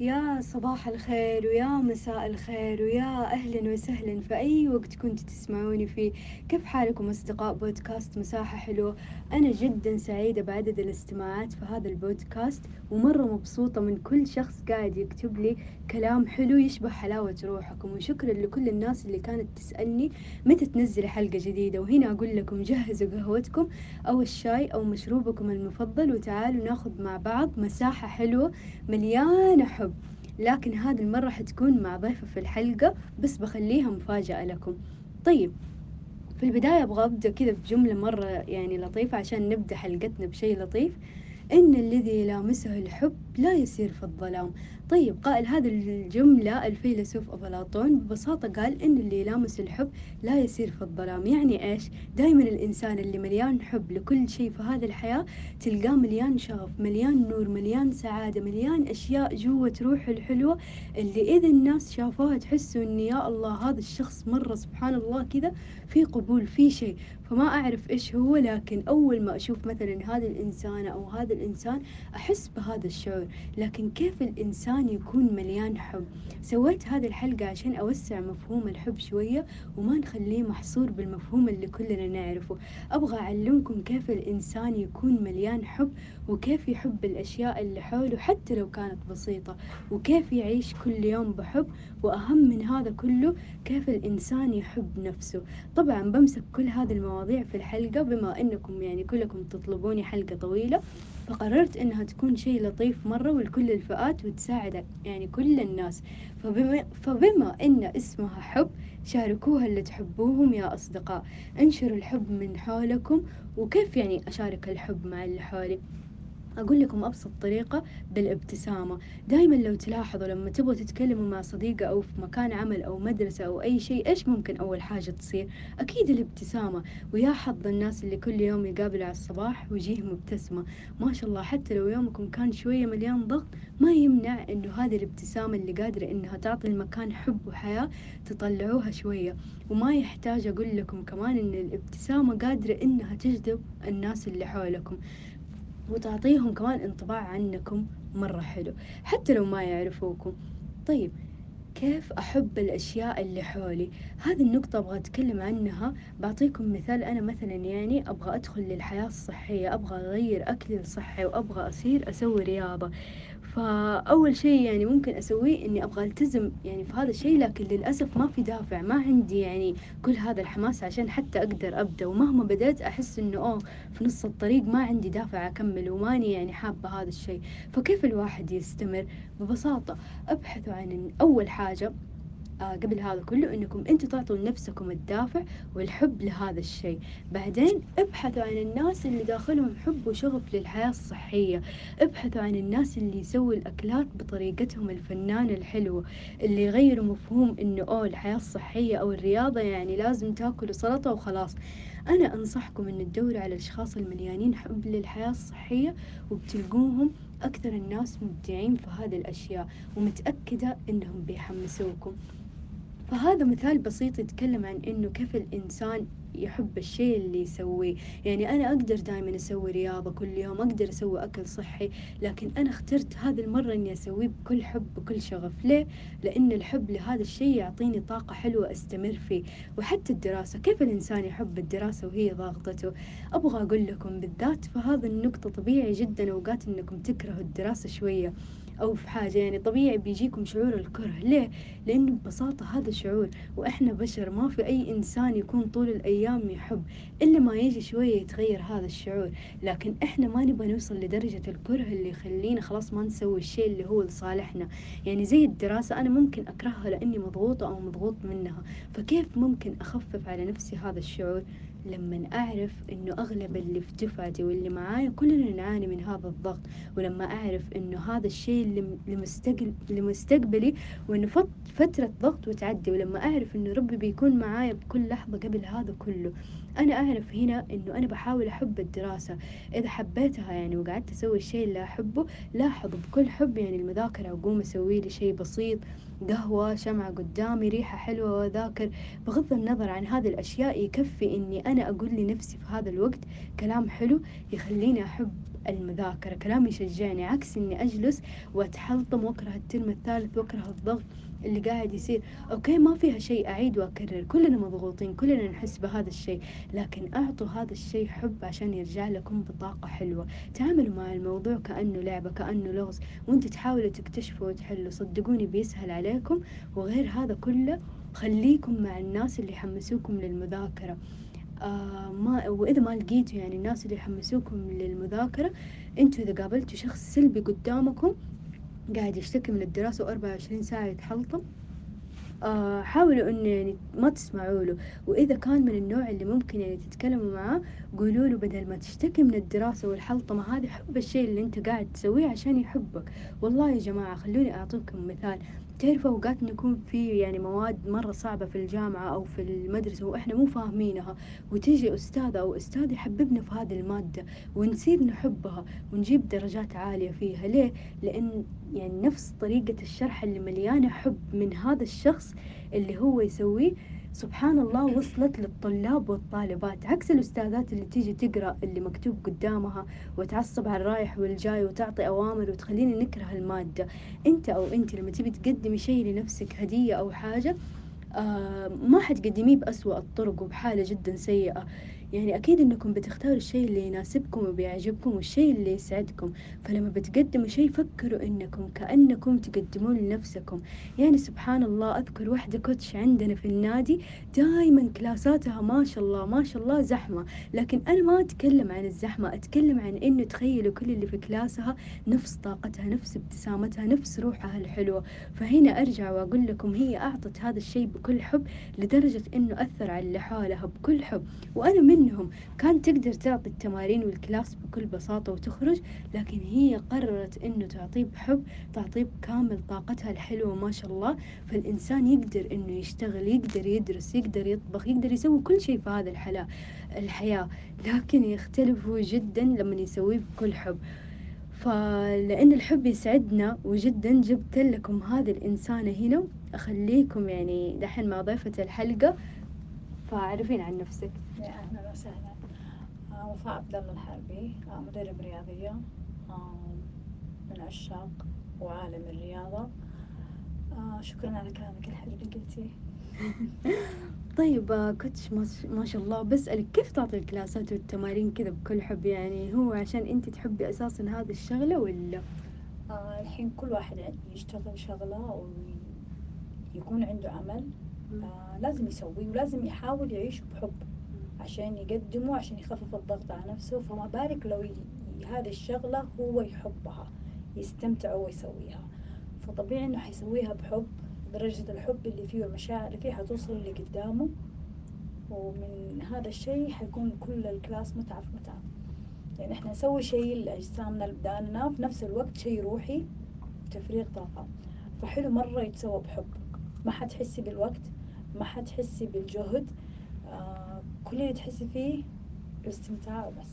يا صباح الخير ويا مساء الخير ويا أهلا وسهلا في أي وقت كنتوا تسمعوني فيه. كيف حالكم أصدقاء بودكاست مساحة حلوة؟ أنا جدا سعيدة بعدد الاستماعات في هذا البودكاست ومرة مبسوطة من كل شخص قاعد يكتب لي كلام حلو يشبه حلاوة روحكم. وشكرا لكل الناس اللي كانت تسألني متى تنزل حلقة جديدة. وهنا أقول لكم جهزوا قهوتكم أو الشاي أو مشروبكم المفضل وتعالوا ناخذ مع بعض مساحة حلوة مليانة حب. لكن هذه المرة حتكون مع ضيفة في الحلقة بس بخليها مفاجأة لكم. طيب في البداية أبغى أبدأ كذا بجملة مرة يعني لطيفة عشان نبدأ حلقتنا بشي لطيف. إن الذي يلامسه الحب لا يسير في الظلام. طيب قائل هذه الجملة الفيلسوف أفلاطون ببساطة قال إن اللي يلامس الحب لا يسير في الظلام. يعني إيش؟ دايما الإنسان اللي مليان حب لكل شيء في هذه الحياة تلقاه مليان شغف مليان نور مليان سعادة مليان أشياء جوة روحه الحلوة اللي إذا الناس شافوها تحسوا إن يا الله هذا الشخص مرة سبحان الله كذا في قبول في شيء. فما أعرف إيش هو لكن أول ما أشوف مثلا هذه الإنسانة أو هذا الإنسان أحس بهذا الشعور. لكن كيف الإنسان يكون مليان حب. سويت هذه الحلقة عشان أوسع مفهوم الحب شوية وما نخليه محصور بالمفهوم اللي كلنا نعرفه. أبغى أعلمكم كيف الإنسان يكون مليان حب وكيف يحب الأشياء اللي حوله حتى لو كانت بسيطة. وكيف يعيش كل يوم بحب وأهم من هذا كله كيف الإنسان يحب نفسه. طبعا بمسك كل هذه المواضيع في الحلقة بما أنكم يعني كلكم تطلبوني حلقة طويلة. فقررت إنها تكون شيء لطيف مرة ولكل الفئات وتساعد يعني كل الناس. فبما, فبما إن اسمها حب شاركوها اللي تحبوهم يا أصدقاء. انشروا الحب من حولكم وكيف يعني أشارك الحب مع اللي حولي؟ أقول لكم أبسط طريقة بالابتسامة. دايما لو تلاحظوا لما تبغوا تتكلموا مع صديقة أو في مكان عمل أو مدرسة أو أي شيء إيش ممكن أول حاجة تصير؟ أكيد الابتسامة. ويا حظ الناس اللي كل يوم يقابلوا على الصباح وجيه مبتسمة. ما شاء الله حتى لو يومكم كان شوية مليان ضغط ما يمنع إنه هذه الابتسامة اللي قادرة إنها تعطي المكان حب وحياة تطلعوها شوية. وما يحتاج أقول لكم كمان إن الابتسامة قادرة إنها تجذب الناس اللي حولكم. وتعطيهم كمان انطباع عنكم مرة حلو حتى لو ما يعرفوكم. طيب كيف أحب الأشياء اللي حولي؟ هذه النقطة أبغى أتكلم عنها. بعطيكم مثال أنا مثلا يعني أبغى أدخل للحياة الصحية أبغى أغير أكلي الصحي وأبغى أصير أسوي رياضة. فأول شيء يعني ممكن أسويه إني أبغى ألتزم يعني في هذا الشيء لكن للأسف ما في دافع ما عندي يعني كل هذا الحماس عشان حتى أقدر أبدأ. ومهما بدأت أحس إنه أوه في نص الطريق ما عندي دافع أكمل وماني يعني حابة هذا الشيء. فكيف الواحد يستمر؟ ببساطة ابحثوا عن أول حاجة قبل هذا كله إنكم أنتم تعطوا لنفسكم الدافع والحب لهذا الشيء. بعدين ابحثوا عن الناس اللي داخلهم حب وشغف للحياة الصحية. ابحثوا عن الناس اللي يسووا الأكلات بطريقتهم الفنانة الحلوة اللي يغيروا مفهوم إنه أوه الحياة الصحية أو الرياضة يعني لازم تاكلوا سلطة وخلاص. أنا أنصحكم أن تدوروا على الأشخاص المليانين حب للحياة الصحية وبتلقوهم أكثر الناس مبدعين في هذه الأشياء ومتأكدة أنهم بيحمسوكم. فهذا مثال بسيط يتكلم عن إنه كيف الإنسان يحب الشيء اللي يسويه. يعني أنا أقدر دائما أسوي رياضة كل يوم أقدر أسوي أكل صحي لكن أنا اخترت هذه المرة إني أسويه بكل حب بكل شغف. ليه؟ لأن الحب لهذا الشيء يعطيني طاقة حلوة أستمر فيه. وحتى الدراسة كيف الإنسان يحب الدراسة وهي ضاغطته؟ أبغى أقول لكم بالذات فهذا النقطة طبيعي جدا أوقات إنكم تكرهوا الدراسة شوية. أو في حاجة يعني طبيعي بيجيكم شعور الكره. ليه؟ لأنه ببساطة هذا شعور وإحنا بشر ما في أي إنسان يكون طول الأيام يحب إلا ما يجي شوية يتغير هذا الشعور. لكن إحنا ما نبغى نوصل لدرجة الكره اللي يخلينا خلاص ما نسوي الشيء اللي هو لصالحنا. يعني زي الدراسة أنا ممكن أكرهها لأني مضغوطة أو مضغوط منها. فكيف ممكن أخفف على نفسي هذا الشعور؟ لما أعرف إنه أغلب اللي في دفعتي واللي معايا كلنا نعاني من هذا الضغط ولما أعرف إنه هذا الشيء اللي لمستقبل لمستقبلي وإنه فترة ضغط وتعدي ولما أعرف إنه ربي بيكون معايا بكل لحظة قبل هذا كله. أنا أعرف هنا إنه أنا بحاول أحب الدراسة. إذا حبيتها يعني وقعدت أسوي الشيء اللي أحبه لاحظ بكل حب يعني المذاكرة أقوم أسوي لي شيء بسيط قهوة شمعة قدامي ريحة حلوة وأذاكر. بغض النظر عن هذه الأشياء يكفي إني أنا أقول لنفسي في هذا الوقت كلام حلو يخليني أحب المذاكرة كلام يشجعني عكس إني أجلس وأتحلطم وأكره الترم الثالث وأكره الضغط. اللي قاعد يصير. okay ما فيها شيء أعيد وأكرر. كلنا مضغوطين كلنا نحس بهذا الشيء. لكن أعطوا هذا الشيء حب عشان يرجع لكم بطاقة حلوة. تعاملوا مع الموضوع كأنه لعبة كأنه لغز. وأنتوا تحاولوا تكتشفوا وتحلوا. صدقوني بيسهل عليكم. وغير هذا كله خليكم مع الناس اللي يحمسوكم للمذاكرة. آه ما وإذا ما لقيتوا يعني الناس اللي يحمسوكم للمذاكرة أنتوا إذا قابلتوا شخص سلبي قدامكم قاعد يشتكي من الدراسة وأربعة وعشرين ساعة يتحلطم. آه حاولوا إنه يعني ما تسمعوا له. وإذا كان من النوع اللي ممكن يعني تتكلموا معاه قولوا له بدل ما تشتكي من الدراسة والحلطمة هذه حب الشيء اللي أنت قاعد تسويه عشان يحبك. والله يا جماعة خلوني أعطيكم مثال. تعرفوا أوقات نكون في يعني مواد مرة صعبة في الجامعة أو في المدرسة وإحنا مو فاهمينها وتيجي أستاذة أو أستاذ يحببنا في هذه المادة ونصير نحبها ونجيب درجات عالية فيها ليه؟ لأن يعني نفس طريقة الشرح اللي مليانة حب من هذا الشخص اللي هو يسويه سبحان الله وصلت للطلاب والطالبات عكس الأستاذات اللي تيجي تقرأ اللي مكتوب قدامها وتعصب على الرايح والجاي وتعطي أوامر وتخليني نكره المادة. أنت أو أنت لما تبي تقدمي شيء لنفسك هدية أو حاجة آه ما حتقدميه بأسوأ الطرق وبحالة جدا سيئة. يعني أكيد إنكم بتختاروا الشيء اللي يناسبكم وبيعجبكم والشيء اللي يسعدكم. فلما بتقدموا شيء فكروا إنكم كأنكم تقدمون لنفسكم. يعني سبحان الله أذكر واحدة كوتش عندنا في النادي دائما كلاساتها ما شاء الله ما شاء الله زحمة. لكن أنا ما أتكلم عن الزحمة أتكلم عن إنه تخيلوا كل اللي في كلاسها نفس طاقتها نفس ابتسامتها نفس روحها الحلوة. فهنا أرجع وأقول لكم هي أعطت هذا الشيء بكل حب لدرجة إنه أثر على اللي حولها بكل حب. وأنا من منهم كانت تقدر تعطي التمارين والكلاس بكل بساطة وتخرج لكن هي قررت إنه تعطيه بحب تعطيه بكامل طاقتها الحلوة ما شاء الله. فالإنسان يقدر إنه يشتغل يقدر يدرس يقدر يطبخ يقدر يسوي كل شيء في هذا الحلا الحياة. لكن يختلفوا جدا لما يسويه بكل حب. فلأن الحب يسعدنا وجدا جبت لكم هذه الإنسانة هنا. أخليكم يعني دحين مع ضيفة الحلقة. فعرفين عن نفسك. يا أهلا وسهلا. آه، وفاء عبد الله الحربي آه، مدرب رياضية آه، من عشاق وعالم الرياضة. شكرا على كلامك الحلو اللي قلتيه. طيب كوتش ما شاء الله. بسألك كيف تعطي الكلاسات والتمارين كذا بكل حب؟ يعني هو عشان أنت تحبي أساسا هذه الشغلة ولا؟ آه الحين كل واحد يشتغل شغلة ويكون عنده عمل. لازم يسوي ولازم يحاول يعيش بحب عشان يقدمه عشان يخفف الضغط على نفسه. فما بالك لو هذه الشغلة هو يحبها يستمتع ويسويها فطبيعي إنه حيسويها بحب درجة الحب اللي فيه والمشاعر اللي فيه حتوصل اللي قدامه ومن هذا الشيء حيكون كل الكلاس متعة في متعة. يعني إحنا نسوي شيء لأجسامنا لبداننا في نفس الوقت شيء روحي تفريغ طاقة. فحلو مرة يتسوى بحب. ما حتحسي بالوقت. ما حتحسي بالجهد آه كل اللي تحسي فيه الاستمتاع وبس.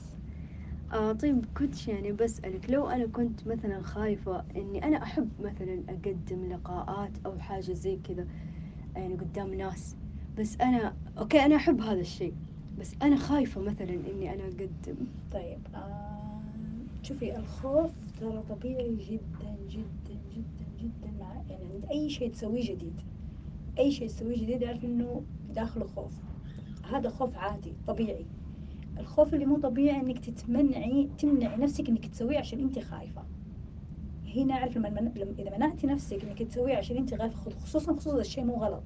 آه طيب كنت يعني بسألك لو أنا كنت مثلا خايفة إني أنا أحب مثلا أقدم لقاءات أو حاجة زي كذا يعني قدام ناس بس أنا أوكي أنا أحب هذا الشيء بس أنا خايفة مثلا إني أنا أقدم. طيب آه شوفي الخوف ترى طبيعي جدا جدا جدا جدا مع يعني عند أي شيء تسويه جديد. أي شيء تسويه جديد اعرف إنه داخله خوف هذا خوف عادي طبيعي. الخوف اللي مو طبيعي إنك تتمنعي تمنعي نفسك إنك تسويه عشان انت خايفة. هنا أعرف لما من... إذا منعتي نفسك إنك تسويه عشان انت خايفة خصوصا خصوصا الشيء مو غلط.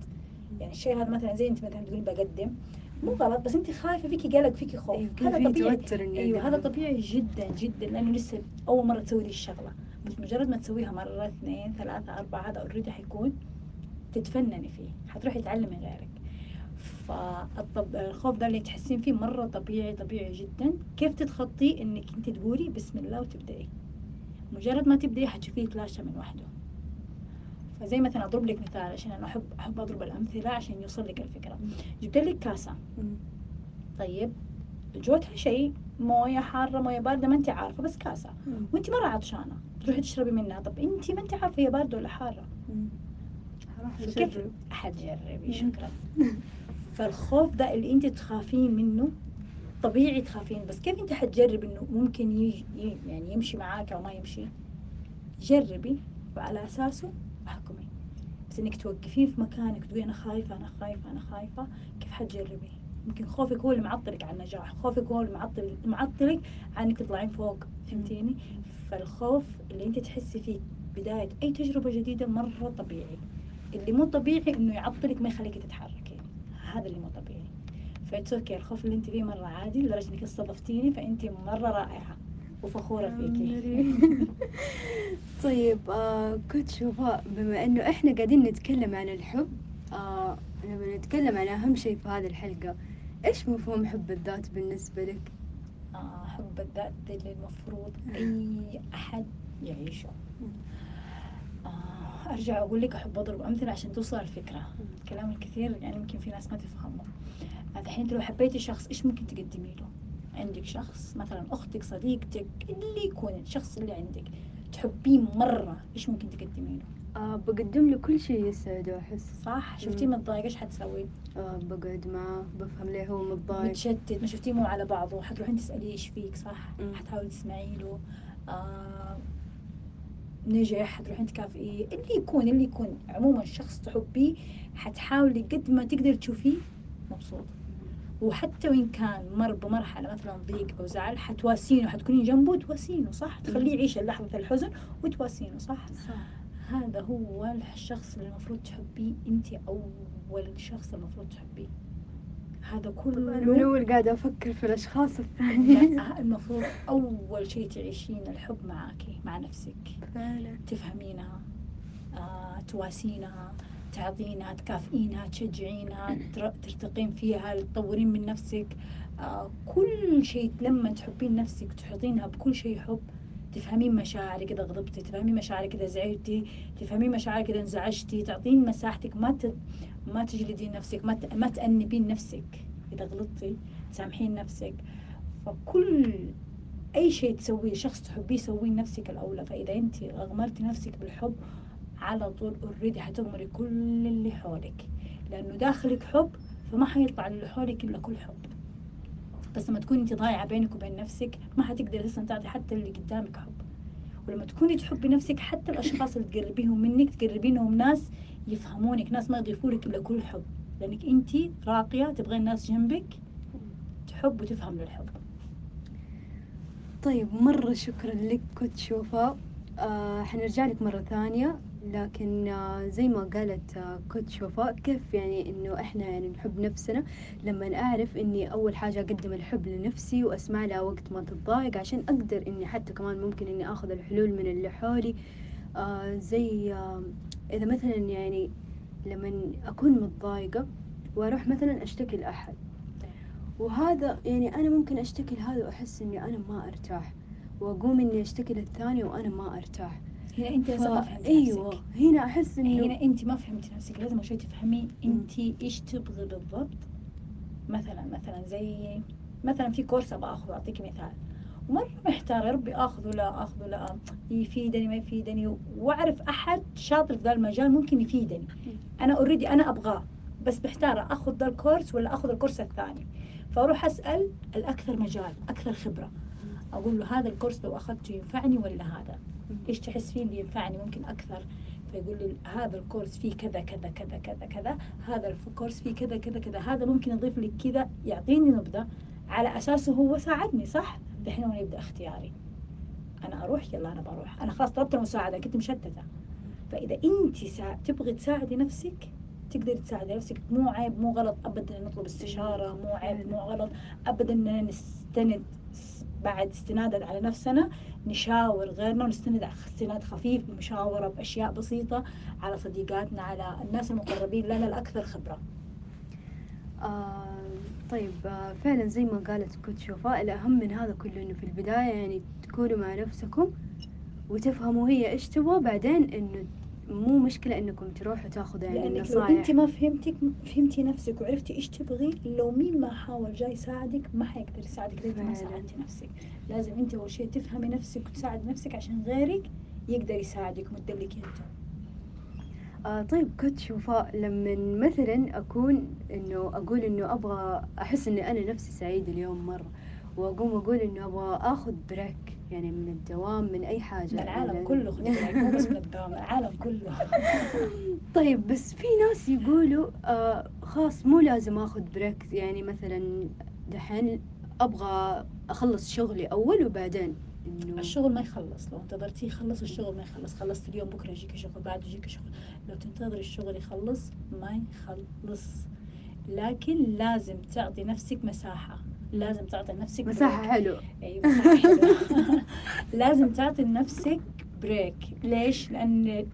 يعني الشيء هذا مثلا زي انت مثلا تقولين بقدم مو غلط بس انت خايفة فيكي قلق فيكي خوف. أيوة هذا طبيعي. أيوه هذا طبيعي جدا جدا لأنه لسه أول مرة تسوي دي الشغلة. بس مجرد ما تسويها مرة اثنين ثلاثة أربعة هذا اوريدي حيكون. تتفنني فيه حتروحي تعلمي غيرك. فالخوف ده اللي تحسين فيه مرة طبيعي طبيعي جدا. كيف تتخطيه إنك أنت تقولي بسم الله وتبدأي؟ مجرد ما تبدأي حتشوفيه يتلاشى من وحده. فزي مثلا أضرب لك مثال عشان أنا احب أحب أضرب الأمثلة عشان يوصل لك الفكرة. جبت لك كاسة. طيب جوتها شيء موية حارة موية باردة ما أنت عارفة بس كاسة. وأنت مرة عطشانة تروحي تشربي منها. طب أنت ما أنت عارفة هي باردة ولا حارة. كيف حتجربي شكرا. فالخوف ده اللي أنت تخافين منه طبيعي تخافين بس كيف أنت حتجرب إنه ممكن يجي يعني يمشي معاك أو ما يمشي؟ جربي وعلى أساسه أحكمي. بس إنك توقفين في مكانك تقولي أنا خايفة أنا خايفة أنا خايفة كيف حتجربي؟ يمكن خوفك هو اللي معطلك عن النجاح خوفك هو اللي معطل معطلك عن إنك تطلعين فوق فهمتيني؟ فالخوف اللي أنت تحسي فيه بداية أي تجربة جديدة مرة طبيعي. اللي مو طبيعي إنه يعطلك ما يخليك تتحركي. هذا اللي مو طبيعي. ف that's okay الخوف اللي أنت فيه مرة عادي لدرجة إنك استضفتيني فأنت مرة رائعة وفخورة فيكي. طيب آه كنت coach وفاء بما إنه إحنا قاعدين نتكلم عن الحب آه لما نتكلم عن أهم شيء في هذه الحلقة. إيش مفهوم حب الذات بالنسبة لك؟ آه حب الذات اللي المفروض أي أحد يعيشه. أرجع أقول لك أحب أضرب أمثلة عشان توصل الفكرة. الكلام الكثير يعني يمكن في ناس ما تفهمه. الحين انت لو حبيتي شخص إيش ممكن تقدمي له؟ عندك شخص مثلا أختك صديقتك اللي يكون الشخص اللي عندك. تحبيه مرة إيش ممكن تقدمي له؟ آه بقدم له كل شيء يسعده احس صح؟ شفتيه. متضايق إيش حتسوي؟ آه بقعد معاه بفهم ليه هو متضايق. متشتت ما شفتيه مو على بعضه. حتروحين تسأليه إيش فيك صح؟ مم. حتحاولي تسمعي له. آه نجح حتروحين تكافئيه اللي يكون اللي يكون عموما شخص تحبيه حتحاولي قد ما تقدر تشوفيه مبسوط. وحتى وإن كان مر بمرحلة مثلا ضيق أو زعل حتواسينه حتكونين جنبه وتواسينه صح؟ تخليه يعيش لحظة الحزن وتواسينه صح؟ صح. هذا هو الشخص اللي المفروض تحبيه. أنت أول شخص المفروض تحبيه. هذا طبعا من كله. أول قاعدة أفكر في الأشخاص الثانيين لا المفروض أول شيء تعيشين الحب معاكي مع نفسك. فعلا. تفهمينها آه، تواسينها تعطينها تكافئينها تشجعينها تر- ترتقين فيها تطورين من نفسك. آه، كل شيء لما تحبين نفسك وتحيطينها بكل شيء حب تفهمين مشاعرك إذا غضبتي تفهمين مشاعرك إذا زعلتي تفهمين مشاعرك إذا انزعجتي تعطين مساحتك ما ت... ما تجلدين نفسك ما. ما تأنبين نفسك. إذا غلطتي تسامحين نفسك. فكل أي شيء تسويه شخص تحبيه سويه لنفسك الأولى. فإذا أنت أغمرتي نفسك بالحب على طول اوريدي حتغمري كل اللي حولك. لأنه داخلك حب فما حيطلع اللي حولك إلا كل حب. بس لما تكوني أنت ضايعة بينك وبين نفسك ما حتقدري أصلا تعطي حتى اللي قدامك حب. ولما تكوني تحبي نفسك حتى الأشخاص اللي تقربيهم منك تقربينهم ناس يفهمونك ناس ما يضيفوا لك إلا كل حب. لأنك انت راقية تبغين الناس جنبك تحب وتفهم للحب. طيب مرة شكرا لك كنت شوفاء. آه حنرجع لك مرة ثانية. لكن آه زي ما قالت آه كنت شوفاء كيف يعني إنه إحنا يعني نحب نفسنا؟ لما أعرف إني أول حاجة أقدم الحب لنفسي وأسمع لها وقت ما تتضايق عشان أقدر إني حتى كمان ممكن إني آخذ الحلول من اللي حولي آه زي آه إذا مثلا يعني لما أكون متضايقة وأروح مثلا أشتكي لأحد. وهذا يعني أنا ممكن أشتكي لهذا وأحس إني أنا ما أرتاح وأقوم إني أشتكي للثاني وأنا ما أرتاح. هنا أنت ف- نفسك. هنا أحس إنه هنا أنت ما فهمتي نفسك. لازم أول شيء تفهمي أنت إيش تبغي بالضبط. مثلا مثلا زي مثلا في كورس أبغى أخذه أعطيك مثال. ومرة محتارة يا ربي أخذه لا أخذه لا يفيدني ما يفيدني. وأعرف أحد شاطر في ذا المجال ممكن يفيدني. أنا already أنا أبغاه بس محتارة أخذ ذا الكورس ولا أخذ الكورس الثاني. فأروح أسأل الأكثر مجال أكثر خبرة. أقول له هذا الكورس لو أخذته ينفعني ولا هذا؟ إيش تحس فيه اللي ينفعني ممكن أكثر؟ فيقول لي هذا الكورس فيه كذا كذا كذا كذا كذا هذا الكورس فيه كذا كذا كذا هذا ممكن يضيف لي كذا يعطيني نبذة على اساسه هو ساعدني صح؟ دحين هو يبدأ اختياري. أنا أروح؟ يلا أنا بروح. أنا خلاص طلبت المساعدة كنت مشتتة. فإذا أنت سا... تبغي تساعدي نفسك تقدري تساعدي نفسك. مو عيب مو غلط ابدا نطلب استشارة مو عيب مو غلط ابدا نستند بعد استنادا على نفسنا. نشاور غيرنا ونستند على استناد خفيف بمشاوره بأشياء بسيطة على صديقاتنا على الناس المقربين لنا الاكثر خبرة. آه طيب آه فعلا زي ما قالت كنت شوفاء الأهم من هذا كله إنه في البداية يعني تكونوا مع نفسكم وتفهموا هي إيش تبغى بعدين إنه مو مشكلة إنكم تروحوا تاخذوا يعني لأنك لو النصائح أنت ما فهمتك فهمتي نفسك وعرفتي إيش تبغي لو مين ما حاول جاي يساعدك ما حيقدر يساعدك لانك ما. ساعدتي نفسك. لازم أنت أول شيء تفهمي نفسك وتساعد نفسك عشان غيرك يقدر يساعدك وتدلك أنت. آه طيب coach وفاء لما مثلا أكون إنه أقول إنه أبغى أحس إني أنا نفسي سعيد اليوم مرة وأقوم أقول إنه أبغى آخذ break يعني من الدوام من أي حاجة. من العالم لأن- كله مو بس من الدوام العالم كله. طيب بس في ناس يقولوا آه خلاص مو لازم آخذ break يعني مثلا دحين أبغى أخلص شغلي أول وبعدين. إنه الشغل ما يخلص. لو انتظرتيه يخلص الشغل ما يخلص. خلصت اليوم بكرة يجيك شغل بعده يجيك شغل. لو تنتظر الشغل يخلص ما يخلص. لكن لازم تعطي نفسك مساحة. لازم تعطي نفسك break. حلو أيوه مساحة. لازم تعطي لنفسك break ليش؟ لأن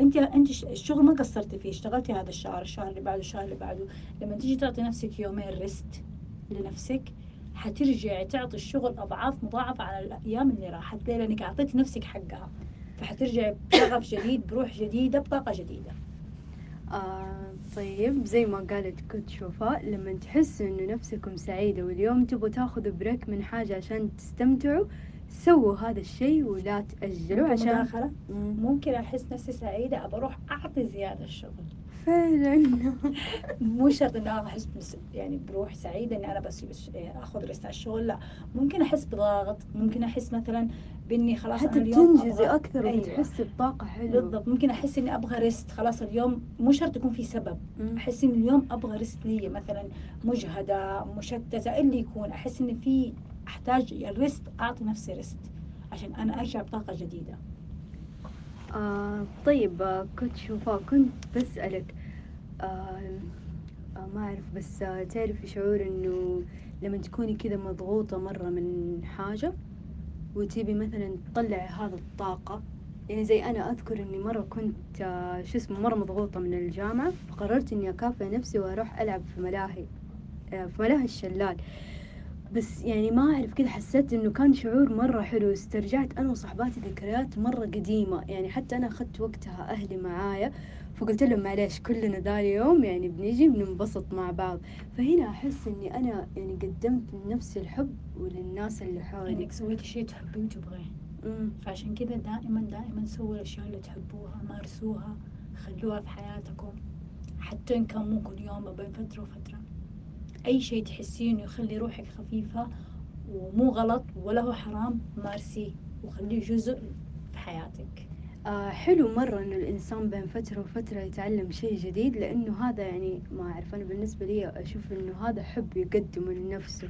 أنت أنت الشغل ما قصرتي فيه اشتغلتي هذا الشهر الشهر اللي بعده الشهر اللي بعده لما تيجي تعطي نفسك يومين rest لنفسك حترجعي تعطي الشغل أضعاف مضاعفة على الأيام اللي راحت ليه؟ لأنك اعطيتي نفسك حقها فحترجعي بشغف جديد بروح جديدة بطاقة جديدة آه طيب زي ما قالت coach وفاء لما تحسوا إنه نفسكم سعيدة واليوم تبغوا تاخذوا break من حاجة عشان تستمتعوا سووا هذا الشيء ولا تأجلوا عشان مداخلة مم. ممكن أحس نفسي سعيدة ابى أروح أعطي زيادة الشغل فعلا. مو شرط اني أنا أحس يعني بروح سعيده إني أنا بس بس آخذ rest على الشغل لا. ممكن أحس بضغط ممكن أحس مثلا بإني خلاص حتى بتنجزي أبغى- أكثر أيوة. وبتحسي بطاقة حلوة. بالضبط. ممكن أحس إني أبغى rest خلاص اليوم مو شرط يكون في سبب. أحس إن اليوم أبغى rest لي مثلا مجهدة مشتتة اللي يكون. أحس إن في أحتاج ال rest أعطي نفسي rest عشان أنا أرجع بطاقة جديدة. آه طيب آه coach وفاء كنت بسألك آه آه ما أعرف بس آه تعرفي شعور إنه لما تكوني كذا مضغوطة مرة من حاجة وتبي مثلا تطلعي هذا الطاقة يعني زي أنا أذكر إني مرة كنت آه شو اسمه مرة مضغوطة من الجامعة فقررت إني أكافئ نفسي وأروح ألعب في ملاهي آه في ملاهي الشلال. بس يعني ما أعرف كذا حسيت إنه كان شعور مرة حلو. استرجعت أنا وصحباتي ذكريات مرة قديمة. يعني حتى أنا أخذت وقتها أهلي معايا فقلت لهم معليش كلنا ذا اليوم يعني بنيجي بننبسط مع بعض. فهنا أحس إني أنا يعني قدمت لنفسي الحب وللناس اللي حولي. إنك سويتي شيء تحبيه وتبغيه. فعشان كذا دائما دائما سووا الأشياء اللي تحبوها مارسوها خلوها في حياتكم. حتى إن كان مو كل يوم بين فترة وفترة. أي شيء تحسيه إنه يخلي روحك خفيفة ومو غلط ولا هو حرام مارسيه وخليه جزء في حياتك. آه حلو مرة إنه الإنسان بين فترة وفترة يتعلم شيء جديد لأنه هذا يعني ما أعرف أنا بالنسبة لي أشوف إنه هذا حب يقدمه لنفسه.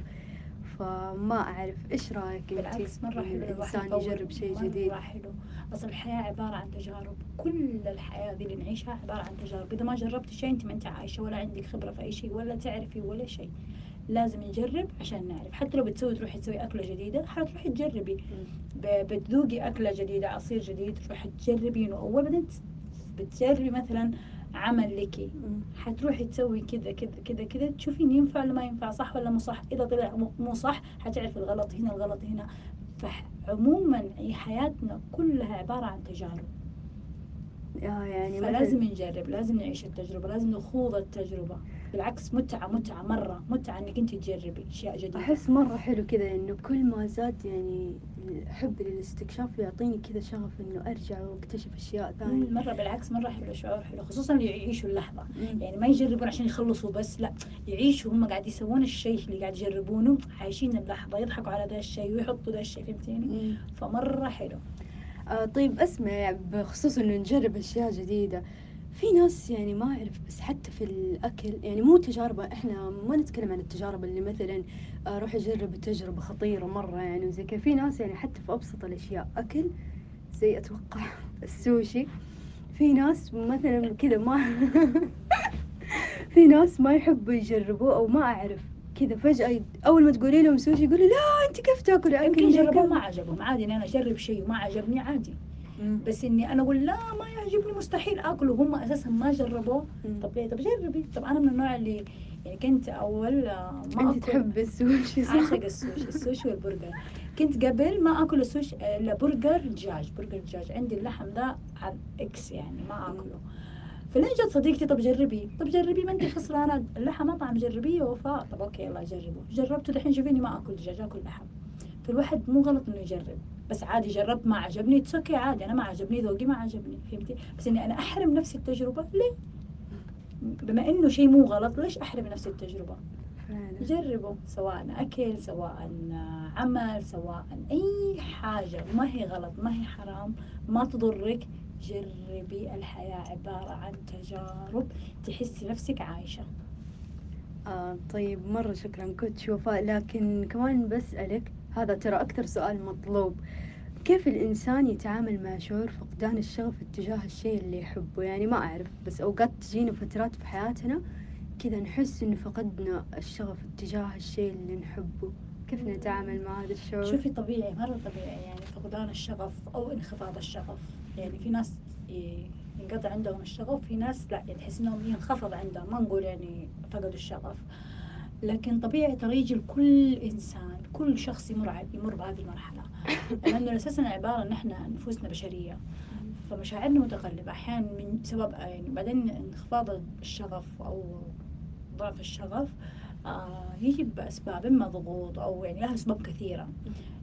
فما أعرف إيش رأيك بالعكس مرة حلو الإنسان يجرب شيء مرة جديد. حلو. أصل الحياة عبارة عن تجارب. كل الحياة ذي اللي نعيشها عبارة عن تجارب. إذا ما جربت شيء أنت ما أنت عايشة ولا عندك خبرة في أي شيء ولا تعرفي ولا شيء. لازم نجرب عشان نعرف. حتى لو بتسوي تروحي تسوي أكلة جديدة حتروحي تجربي. بتذوقي أكلة جديدة عصير جديد تروحي تجربينه أول بعدين بتجربي مثلا عمل لك. حتروحي تسوي كذا كذا كذا كذا تشوفين ينفع ولا ما ينفع صح ولا مو صح؟ إذا طلع مو- صح حتعرفي الغلط هنا الغلط هنا. فعموما حياتنا كلها عبارة عن تجارب. آه يعني فلازم نجرب لازم نعيش التجربة لازم نخوض التجربة. بالعكس متعة متعة مرة. متعة إنك أنت تجربي أشياء جديدة. أحس مرة حلو كذا إنه كل ما زاد يعني الحب للاستكشاف يعطيني كذا شغف إنه أرجع وأكتشف أشياء ثانية. مرة بالعكس مرة حلو شعور حلو. خصوصا اللي يعيشوا اللحظة. مم. يعني ما يجربون عشان يخلصوا بس لا. يعيشوا هم قاعد يسوون الشيء اللي قاعد يجربونه عايشين اللحظة يضحكوا على ذا الشيء ويحطوا ذا الشيء فهمتيني. فمرة حلو. آه طيب أسمع بخصوص إنه نجرب أشياء جديدة. في ناس يعني ما أعرف بس حتى في الأكل يعني مو تجارب إحنا ما نتكلم عن التجارب اللي مثلا آه، روح أجرب تجربة خطيرة مرة يعني وزي كذا. في ناس يعني حتى في أبسط الأشياء أكل زي أتوقع السوشي. في ناس مثلا كذا ما في ناس ما يحبوا يجربوه أو ما أعرف كذا. فجأة أول ما تقولي لهم سوشي يقولوا لا أنت كيف تاكلي أكل يمكن جربوه؟ ما عجبهم. عادي ان أنا أجرب شيء وما عجبني عادي. بس إني أنا أقول لا ما يعجبني مستحيل آكله. هم أساسا ما جربوه. طب ليه؟ طب جربي. طب أنا من النوع اللي يعني كنت أول ما انت تحب السوشي صح؟ اعشق السوشي السوشي والبرجر. كنت قبل ما آكل السوشي إلا برجر دجاج برجر دجاج. عندي اللحم ذا على X يعني ما آكله. فلين جت صديقتي طب جربي. طب جربي ما أنت خسرانة. اللحم مطعم جربيه. وفاء طب okay يلا جربه. جربته دحين شوفيني ما آكل دجاج آكل لحم. فالواحد مو غلط إنه يجرب. بس عادي جربت ما عجبني okay عادي أنا ما عجبني ذوقي ما عجبني فهمتي؟ بس إني أنا أحرم نفسي التجربة ليه؟ بما إنه شيء مو غلط ليش أحرم نفسي التجربة؟ جربوا سواء أكل سواء عمل سواء أي حاجة ما هي غلط ما هي حرام ما تضرك. جربي الحياة عبارة عن تجارب تحسي نفسك عايشة. آه طيب مرة شكرا كوتش وفاء لكن كمان بسألك هذا ترى أكثر سؤال مطلوب. كيف الإنسان يتعامل مع شعور فقدان الشغف اتجاه الشيء اللي يحبه؟ يعني ما أعرف بس أوقات تجينا فترات في حياتنا كذا نحس إنه فقدنا الشغف اتجاه الشيء اللي نحبه. كيف نتعامل مع هذا الشعور؟ شوفي طبيعي مرة طبيعي. يعني فقدان الشغف أو انخفاض الشغف. يعني في ناس ينقطع عندهم الشغف في ناس لا يعني تحس إنهم ينخفض عندهم. ما نقول يعني فقدوا الشغف. لكن طبيعي ترى يجي لكل إنسان كل شخص يمر يمر بهذه المرحلة. لأنه أساسا عبارة إن إحنا نفوسنا بشرية. فمشاعرنا متقلبة. أحيانا من سبب يعني بعدين انخفاض الشغف أو ضعف الشغف آه يجي بأسباب إما ضغوط أو يعني لها أسباب كثيرة.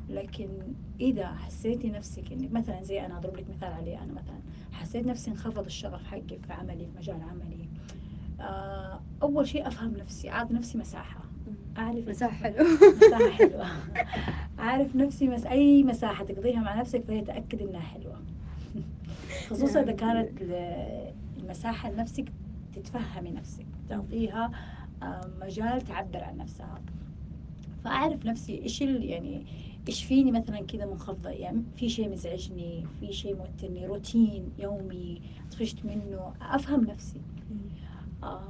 لكن إذا حسيتي نفسك إنك مثلا زي أنا أضرب لك مثال علي أنا مثلا. حسيت نفسي انخفض الشغف حقي في عملي في مجال عملي. آه أول شيء أفهم نفسي أعطي نفسي مساحة. أعرف مساحة حلو مساحة حلوة. أعرف نفسي مس... أي مساحة تقضيها مع نفسك فهي تأكد إنها حلوة. خصوصا إذا كانت ل- المساحة لنفسك تتفهمي نفسك تعطيها آه، مجال تعبر عن نفسها. فأعرف نفسي إيش ال- يعني إيش فيني مثلا كذا منخفضة. يعني في شيء مزعجني في شيء موترني روتين يومي طفشت منه أفهم نفسي. آه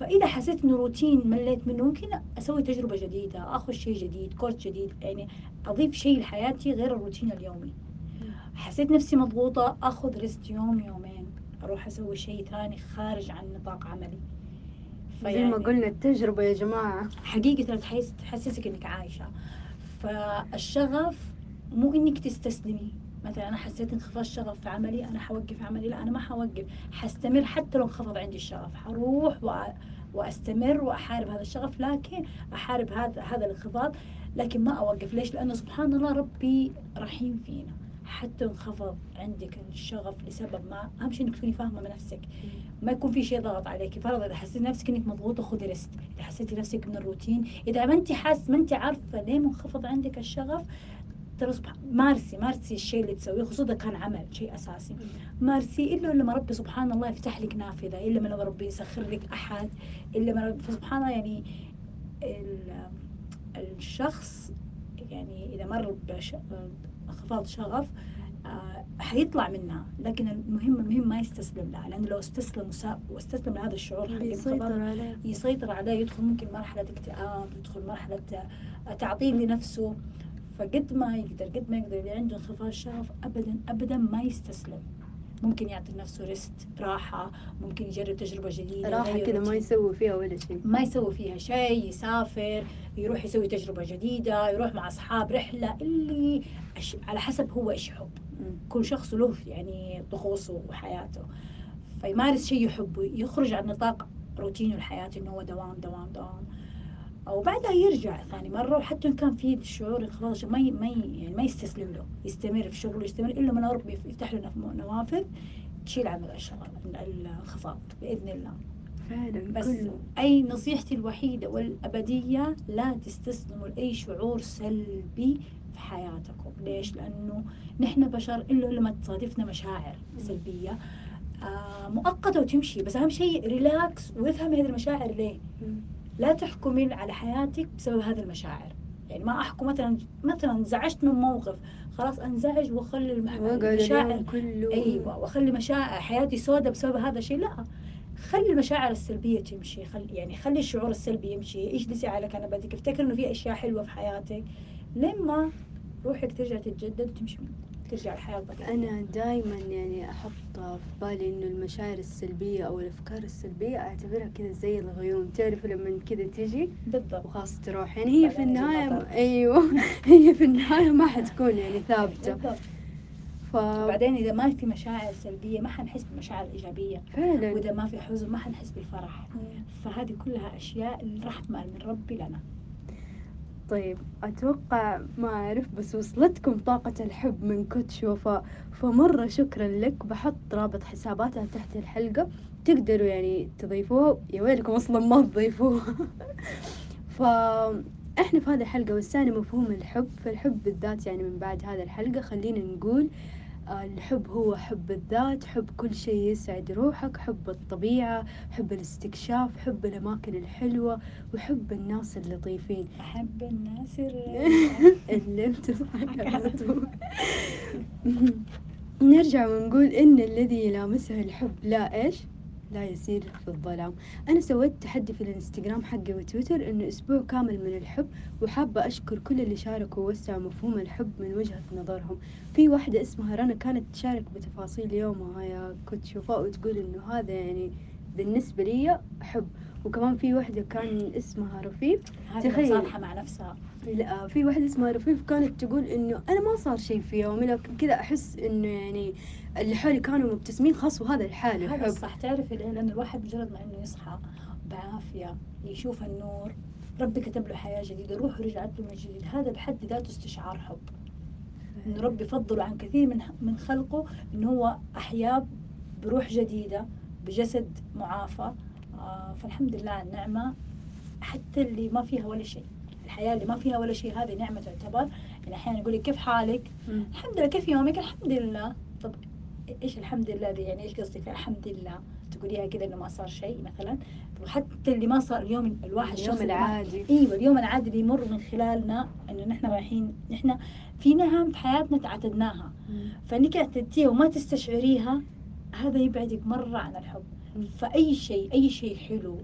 فإذا حسيت إنه روتين مليت منه ممكن أسوي تجربة جديدة أخذ شيء جديد كورس جديد يعني أضيف شيء لحياتي غير الروتين اليومي. حسيت نفسي مضغوطة أخذ ريست يوم يومين أروح أسوي شيء ثاني خارج عن نطاق عملي. زي ما قلنا التجربة يا جماعة. حقيقة ترى تحس تحسسك إنك عايشة. فالشغف مو إنك تستسلمي. مثلا أنا حسيت انخفاض الشغف في عملي أنا حوقف عملي لا أنا ما حوقف. حستمر حتى لو انخفض عندي الشغف. حروح وأ- وأستمر وأحارب هذا الشغف لكن أحارب هذا هذا الانخفاض لكن ما أوقف. ليش؟ لأنه سبحان الله ربي رحيم فينا. حتى انخفض عندك الشغف لسبب ما أهم شيء إنك تكوني فاهمة بنفسك ما يكون في شيء ضغط عليك. فرض إذا حسيت نفسك إنك مضغوطه خذي ريست إذا حسيتي نفسك من الروتين إذا ما انت حاس ما انت عارفة ليه منخفض عندك الشغف ترى سبحان مارسي مارسي الشيء اللي تسويه خصوصا كان عمل شيء أساسي. مارسي إلا لما ربي سبحان الله يفتح لك نافذة إلا لما ربي يسخر لك أحد إلا لما ربي فسبحان الله يعني ال- الشخص يعني إذا مر بانخفاض شغف آه، حيطلع منها. لكن المهم المهم ما يستسلم لها. لأنه لو استسلم واستسلم لهذا الشعور بيسيطر عليه. يسيطر عليه يدخل ممكن مرحلة اكتئاب يدخل مرحلة تعطيل لنفسه. فقد ما يقدر قد ما يقدر اللي عنده انخفاض شغف ابدا ابدا ما يستسلم. ممكن يعطي لنفسه ريست راحة ممكن يجرب تجربة جديدة راحة كذا ما. يسوي فيها ولا شيء. ما يسوي فيها شيء يسافر يروح يسوي تجربة جديدة يروح مع أصحاب رحلة اللي أش- على حسب هو إيش يحب. كل شخص له يعني طقوسه وحياته. فيمارس شيء يحبه يخرج عن نطاق روتينه الحياتي إنه هو دوام دوام دوام. وبعدها يرجع ثاني مرة وحتى إن كان في شعور الشغف ما ما يعني ما يستسلم له يستمر في شغله يستمر إلا من ربي يفتح له نوافذ تشيل عنه الشغل الانخفاض بإذن الله. فعلا بس كله. أي نصيحتي الوحيدة والأبدية لا تستسلموا لأي شعور سلبي في حياتكم. ليش؟ لأنه نحن بشر إلا لما تصادفنا مشاعر سلبية آه مؤقتة وتمشي. بس أهم شيء ريلاكس وافهمي هذه المشاعر ليه. لا تحكمي على حياتك بسبب هذه المشاعر. يعني ما أحكم مثلا مثلا انزعجت من موقف خلاص أنزعج وأخلي المشاعر كله. أيوه وأخلي مشاعر حياتي سوداء بسبب هذا الشيء. لا خلي المشاعر السلبية تمشي خلي يعني خلي الشعور السلبي يمشي. اجلسي على كنبتك افتكر إنه في أشياء حلوة في حياتك. لما روحك ترجع تتجدد وتمشي. ترجع الطبيعيه أنا دائما يعني أحط في بالي إنه المشاعر السلبية أو الأفكار السلبية أعتبرها كذا زي الغيوم. تعرف لما كذا تجي؟ بالضبط. وخلاص تروح. يعني هي في بعدين النهاية المطر. أيوه. هي في النهاية ما حتكون يعني ثابتة. بالضبط. ف وبعدين إذا ما في مشاعر سلبية ما حنحس بالمشاعر الايجابيه فعلا. وإذا ما في حزن ما حنحس بالفرح. فهذه كلها أشياء الرحمه من ربي لنا. طيب أتوقع ما أعرف بس وصلتكم طاقة الحب من كوتش وفاء فمرة شكرا لك بحط رابط حساباتها تحت الحلقة. تقدروا يعني تضيفوها. يا ويلكم أصلا ما تضيفوها. فإحنا في هذه الحلقة وسعنا مفهوم الحب. فالحب بالذات يعني من بعد هذه الحلقة. خلينا نقول الحب هو حب الذات حب كل شيء يسعد روحك حب الطبيعة حب الاستكشاف حب الأماكن الحلوة وحب الناس اللطيفين أحب الناس اللي بتضحك على طول. نرجع ونقول إن الذي يلامسه الحب لا إيش؟ لا يسير في الظلام. أنا سويت تحدي في الانستغرام حقي وتويتر إنه أسبوع كامل من الحب وحابة أشكر كل اللي شاركوا ووسعوا مفهوم الحب من وجهة نظرهم. في واحدة اسمها رنا كانت تشارك بتفاصيل يومها يا كنت شوفاء وتقول إنه هذا يعني بالنسبة لي حب. وكمان في واحدة كان اسمها رفيف تخيل. صالحة مع نفسها. لا في واحدة اسمها رفيف كانت تقول إنه أنا ما صار شيء في يومي لكن كذا أحس إنه يعني اللي حولي كانوا مبتسمين خلاص وهذا الحال هذا الصح تعرف؟ لأن الواحد مجرد ما إنه يصحى بعافية يشوف النور ربي كتب له حياة جديدة روحه رجعت له من جديد. هذا بحد ذاته استشعار حب. إنه ربي فضله عن كثير من من خلقه إنه هو أحياه بروح جديدة بجسد معافى فالحمد لله النعمة. حتى اللي ما فيها ولا شيء. الحياة اللي ما فيها ولا شيء هذه نعمة تعتبر. يعني أحيانا يقول لك كيف حالك؟ مم. الحمد لله كيف يومك؟ الحمد لله. طب إيش الحمد لله دي؟ يعني إيش قصدي؟ في الحمد لله. تقوليها كذا إنه ما صار شيء مثلا. طب حتى اللي ما صار اليوم الواحد اليوم العادي. إيوه اليوم العادي اللي يمر من خلالنا إنه نحن رايحين نحن في نعم في حياتنا تعتدناها. فإنك اعتدتيها وما تستشعريها هذا يبعدك مرة عن الحب. فأي شيء أي شيء حلو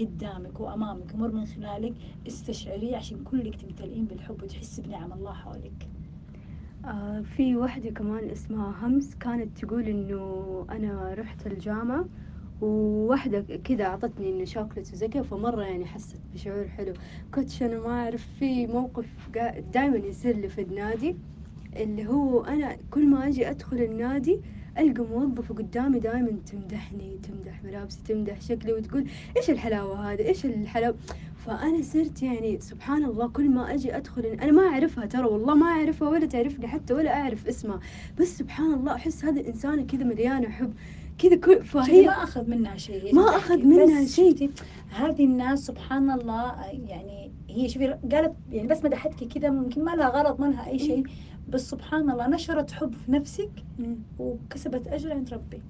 قدامك وأمامك يمر من خلالك استشعريه عشان كلك تمتلئين بالحب وتحسي بنعم الله حولك. آه في واحدة كمان اسمها همس كانت تقول إنه أنا رحت الجامعة وواحدة كذا أعطتني إنه شوكلت وزي كذا فمرة يعني حست بشعور حلو. كنتش أنا ما أعرف في موقف دائما يصير لي في النادي اللي هو أنا كل ما أجي أدخل النادي ألقى موظفة قدامي دائما تمدحني تمدح ملابسي تمدح شكلي وتقول إيش الحلاوة هذه؟ إيش الحلاوة؟ فأنا صرت يعني سبحان الله كل ما أجي أدخل أنا ما أعرفها ترى والله ما أعرفها ولا تعرفني حتى ولا أعرف اسمها. بس سبحان الله أحس هذه الانسانة كذا مليانة حب كذا كل هي فهي ما أخذ منها شيء. ما أخذ منها شيء. هذه الناس سبحان الله يعني هي شوفي قالت يعني بس مدحتك كذا ممكن ما لها غلط ما لها أي شيء. بس سبحان الله نشرت حب في نفسك وكسبت أجر عند ربي.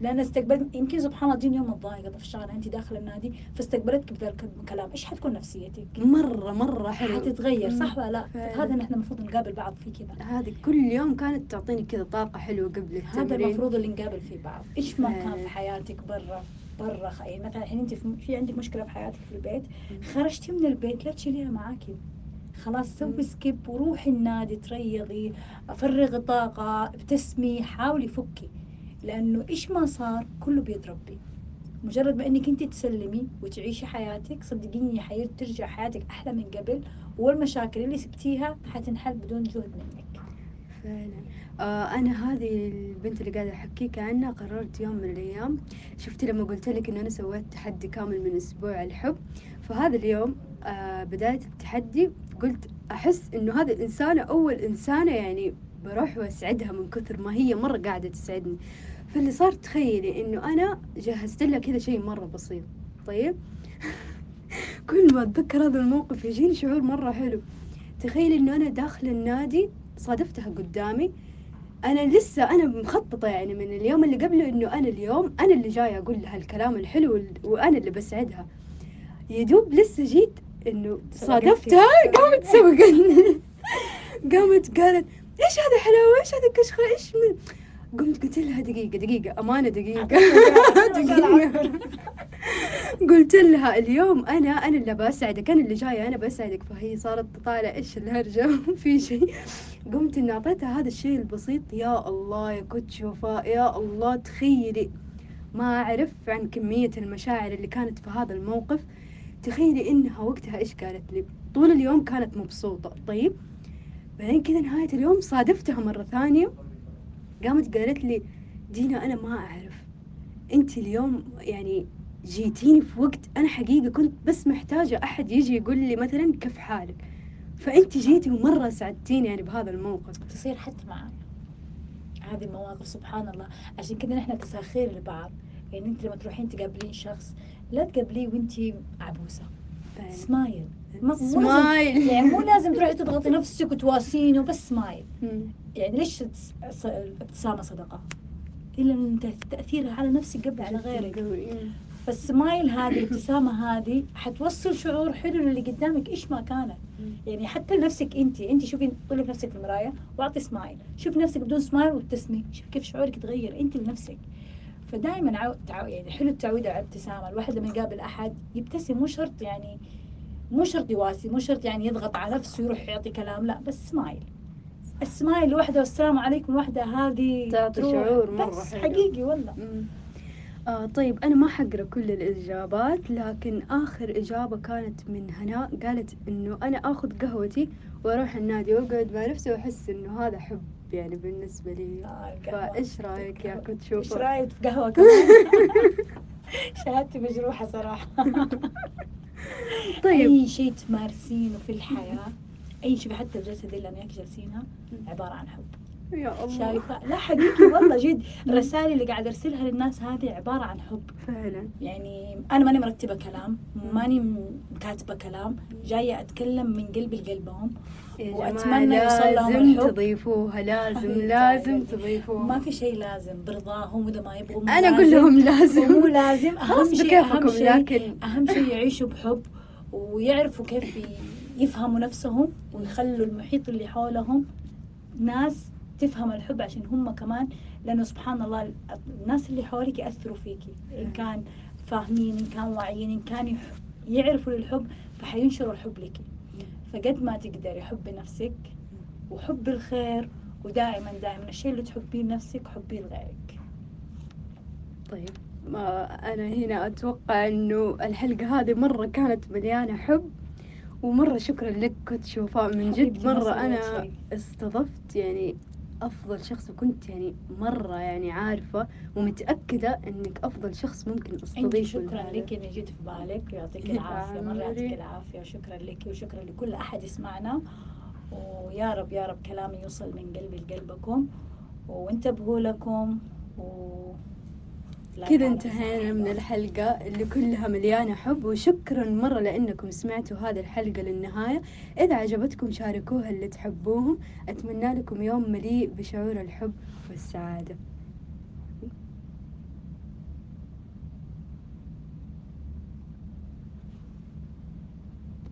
لأن استقبلت يمكن سبحان الله تجيني يوم متضايقة في الشغله انت داخل النادي فاستقبلتك بذلك الكلام إيش حتكون نفسيتك؟ مرة مرة حلو. حتتغير صح. ولا لا؟ هذا نحن المفروض نقابل بعض فيه كذا. هذه كل يوم كانت تعطيني كذا طاقة حلوة قبل هذا التمرين. المفروض اللي نقابل فيه بعض. إيش ما كان. في حياتك برا برا يعني مثلا الحين انت في في عندك مشكلة في حياتك في البيت خرجتي من البيت لا تشيليها معاكي. خلاص. سوي سكيب وروحي النادي تريضي فرغي طاقة ابتسمي حاولي فكي لأنه إيش ما صار كله بيد ربي مجرد ما إنك انت تسلمي وتعيشي حياتك صدقيني حير ترجع حياتك أحلى من قبل والمشاكل اللي سبتيها حتنحل بدون جهد منك. فعلا. آه أنا هذه البنت اللي قاعدة أحكيك عنها قررت يوم من الأيام. شفتي لما قلت لك إنه أنا سويت تحدي كامل من أسبوع الحب. فهذا اليوم آه بداية التحدي قلت أحس إنه هذه الإنسانة أول إنسانة يعني بروح وأسعدها من كثر ما هي مرة قاعدة تسعدني. فاللي صار تخيلي إنه أنا جهزت لها كذا شيء مرة بسيط. طيب؟ كل ما أتذكر هذا الموقف يجيني شعور مرة حلو. تخيلي إنه أنا داخل النادي صادفتها قدامي. أنا لسه أنا مخططة يعني من اليوم اللي قبله إنه أنا اليوم أنا اللي جاية أقول لها الكلام الحلو وأنا اللي بسعدها. يا دوب لسه جيت إنه صادفتها قامت سبقتني قامت قالت إيش هذا حلاوة؟ إيش هذا كشخة؟ إيش من قمت قلت لها دقيقة دقيقة أمانة دقيقة. دقيقة. قلت لها اليوم أنا أنا اللي بسعدك أنا اللي جاية أنا بسعدك فهي صارت تطالع إيش الهرجة؟ في شيء. قمت إني أعطيتها هذا الشيء البسيط يا الله يا كنت وفاء يا الله تخيلي. ما أعرف عن كمية المشاعر اللي كانت في هذا الموقف. تخيلي إنها وقتها إيش قالت لي؟ طول اليوم كانت مبسوطة. طيب بعدين كذا نهاية اليوم صادفتها مرة ثانية قامت قالت لي دينا أنا ما أعرف. أنت اليوم يعني جيتيني في وقت أنا حقيقة كنت بس محتاجة أحد يجي يقول لي مثلا كيف حالك؟ فأنت جيتي ومرة سعدتيني يعني بهذا الموقف. تصير حتى معايا هذه المواقف سبحان الله. عشان كذا نحن تساخير لبعض. يعني أنت لما تروحين تقابلين شخص لا تقابليه وانت عبوسة. سمايل لازم- سمايل يعني مو لازم تروحي تضغطي نفسك وتواسينه بس سمايل. يعني ليش الابتسامه صدقة؟ إلا من تأثيرها على نفسك قبل على غيرك. مم. فالسمايل هذه الابتسامة هذه حتوصل شعور حلو للي قدامك إيش ما كانت. يعني حتى لنفسك انت انت شوفي طلي في نفسك في المراية واعطي سمايل شوفي نفسك بدون سمايل وابتسمي شوفي كيف شعورك يتغير انت لنفسك. فدائما عو... تعو... يعني حلو التعويد على الابتسامة الواحد لما يقابل أحد يبتسم مو شرط يعني مو شرط يواسي مو شرط يعني يضغط على نفسه ويروح يعطي كلام لا بس smile ال smile لوحده والسلام عليكم لوحده هذه تعطي. شعور بس حلو. حقيقي والله. آه طيب أنا ما حقرأ كل الإجابات لكن آخر إجابة كانت من هناء قالت إنه أنا آخذ قهوتي وأروح النادي وأقعد مع نفسي وأحس إنه هذا حب يعني بالنسبة لي. آه،. فإيش رأيك يا كنت إيش تشوفه؟ رأيك في قهوة كمان؟ شهادتي مجروحة صراحة. طيب. أي شيء تمارسينه في الحياة أي شيء حتى الجلسة دي اللي أنا وياك جالسينها عبارة عن حب. يا الله. شايفة؟ لا حقيقي والله جد الرسائل اللي قاعد أرسلها للناس هذه عبارة عن حب. فعلا. يعني أنا ماني مرتبة كلام ماني كاتبة كلام جاية أتكلم من قلبي لقلبهم وأتمنى يوصل لهم لازم الحب. تضيفوها لازم حبيبتي. لازم عيالي. تضيفوها. ما في شيء لازم برضاهم وإذا ما يبغوا مو أقول لازم. لهم لازم. ومو لازم. أهم شيء أهم شيء لكن أهم شيء يعيشوا بحب ويعرفوا كيف يفهموا نفسهم ويخلوا المحيط اللي حولهم ناس تفهم الحب عشان هم كمان لأنه سبحان الله ال- الناس اللي حولك يأثروا فيكي. إن كان فاهمين إن كان واعيين إن كان يعرفوا للحب فحينشروا الحب لك. فقد ما تقدري حبي نفسك وحب الخير ودائما دائما الشيء اللي تحبيه لنفسك حبيه لغيرك. طيب ما أنا هنا أتوقع إنه الحلقة هذه مرة كانت مليانة حب ومرة شكرا لك كنت شوفاء من جد. مرة أنا. استضفت يعني أفضل شخص وكنت يعني مرة يعني عارفة ومتأكدة إنك أفضل شخص ممكن أنت أستضيفه شكرا. لك اني جيت في بالك. ويعطيك العافية مرة يعطيك العافية وشكرا لك وشكرا لكل أحد يسمعنا. ويا رب يا رب كلامي يوصل من قلبي لقلبكم. وانتبهوا لكم و كذا انتهينا. من الحلقة اللي كلها مليانة حب وشكرا مرة لأنكم سمعتوا هذه الحلقة للنهاية. إذا عجبتكم شاركوها اللي تحبوهم. أتمنى لكم يوم مليء بشعور الحب والسعادة.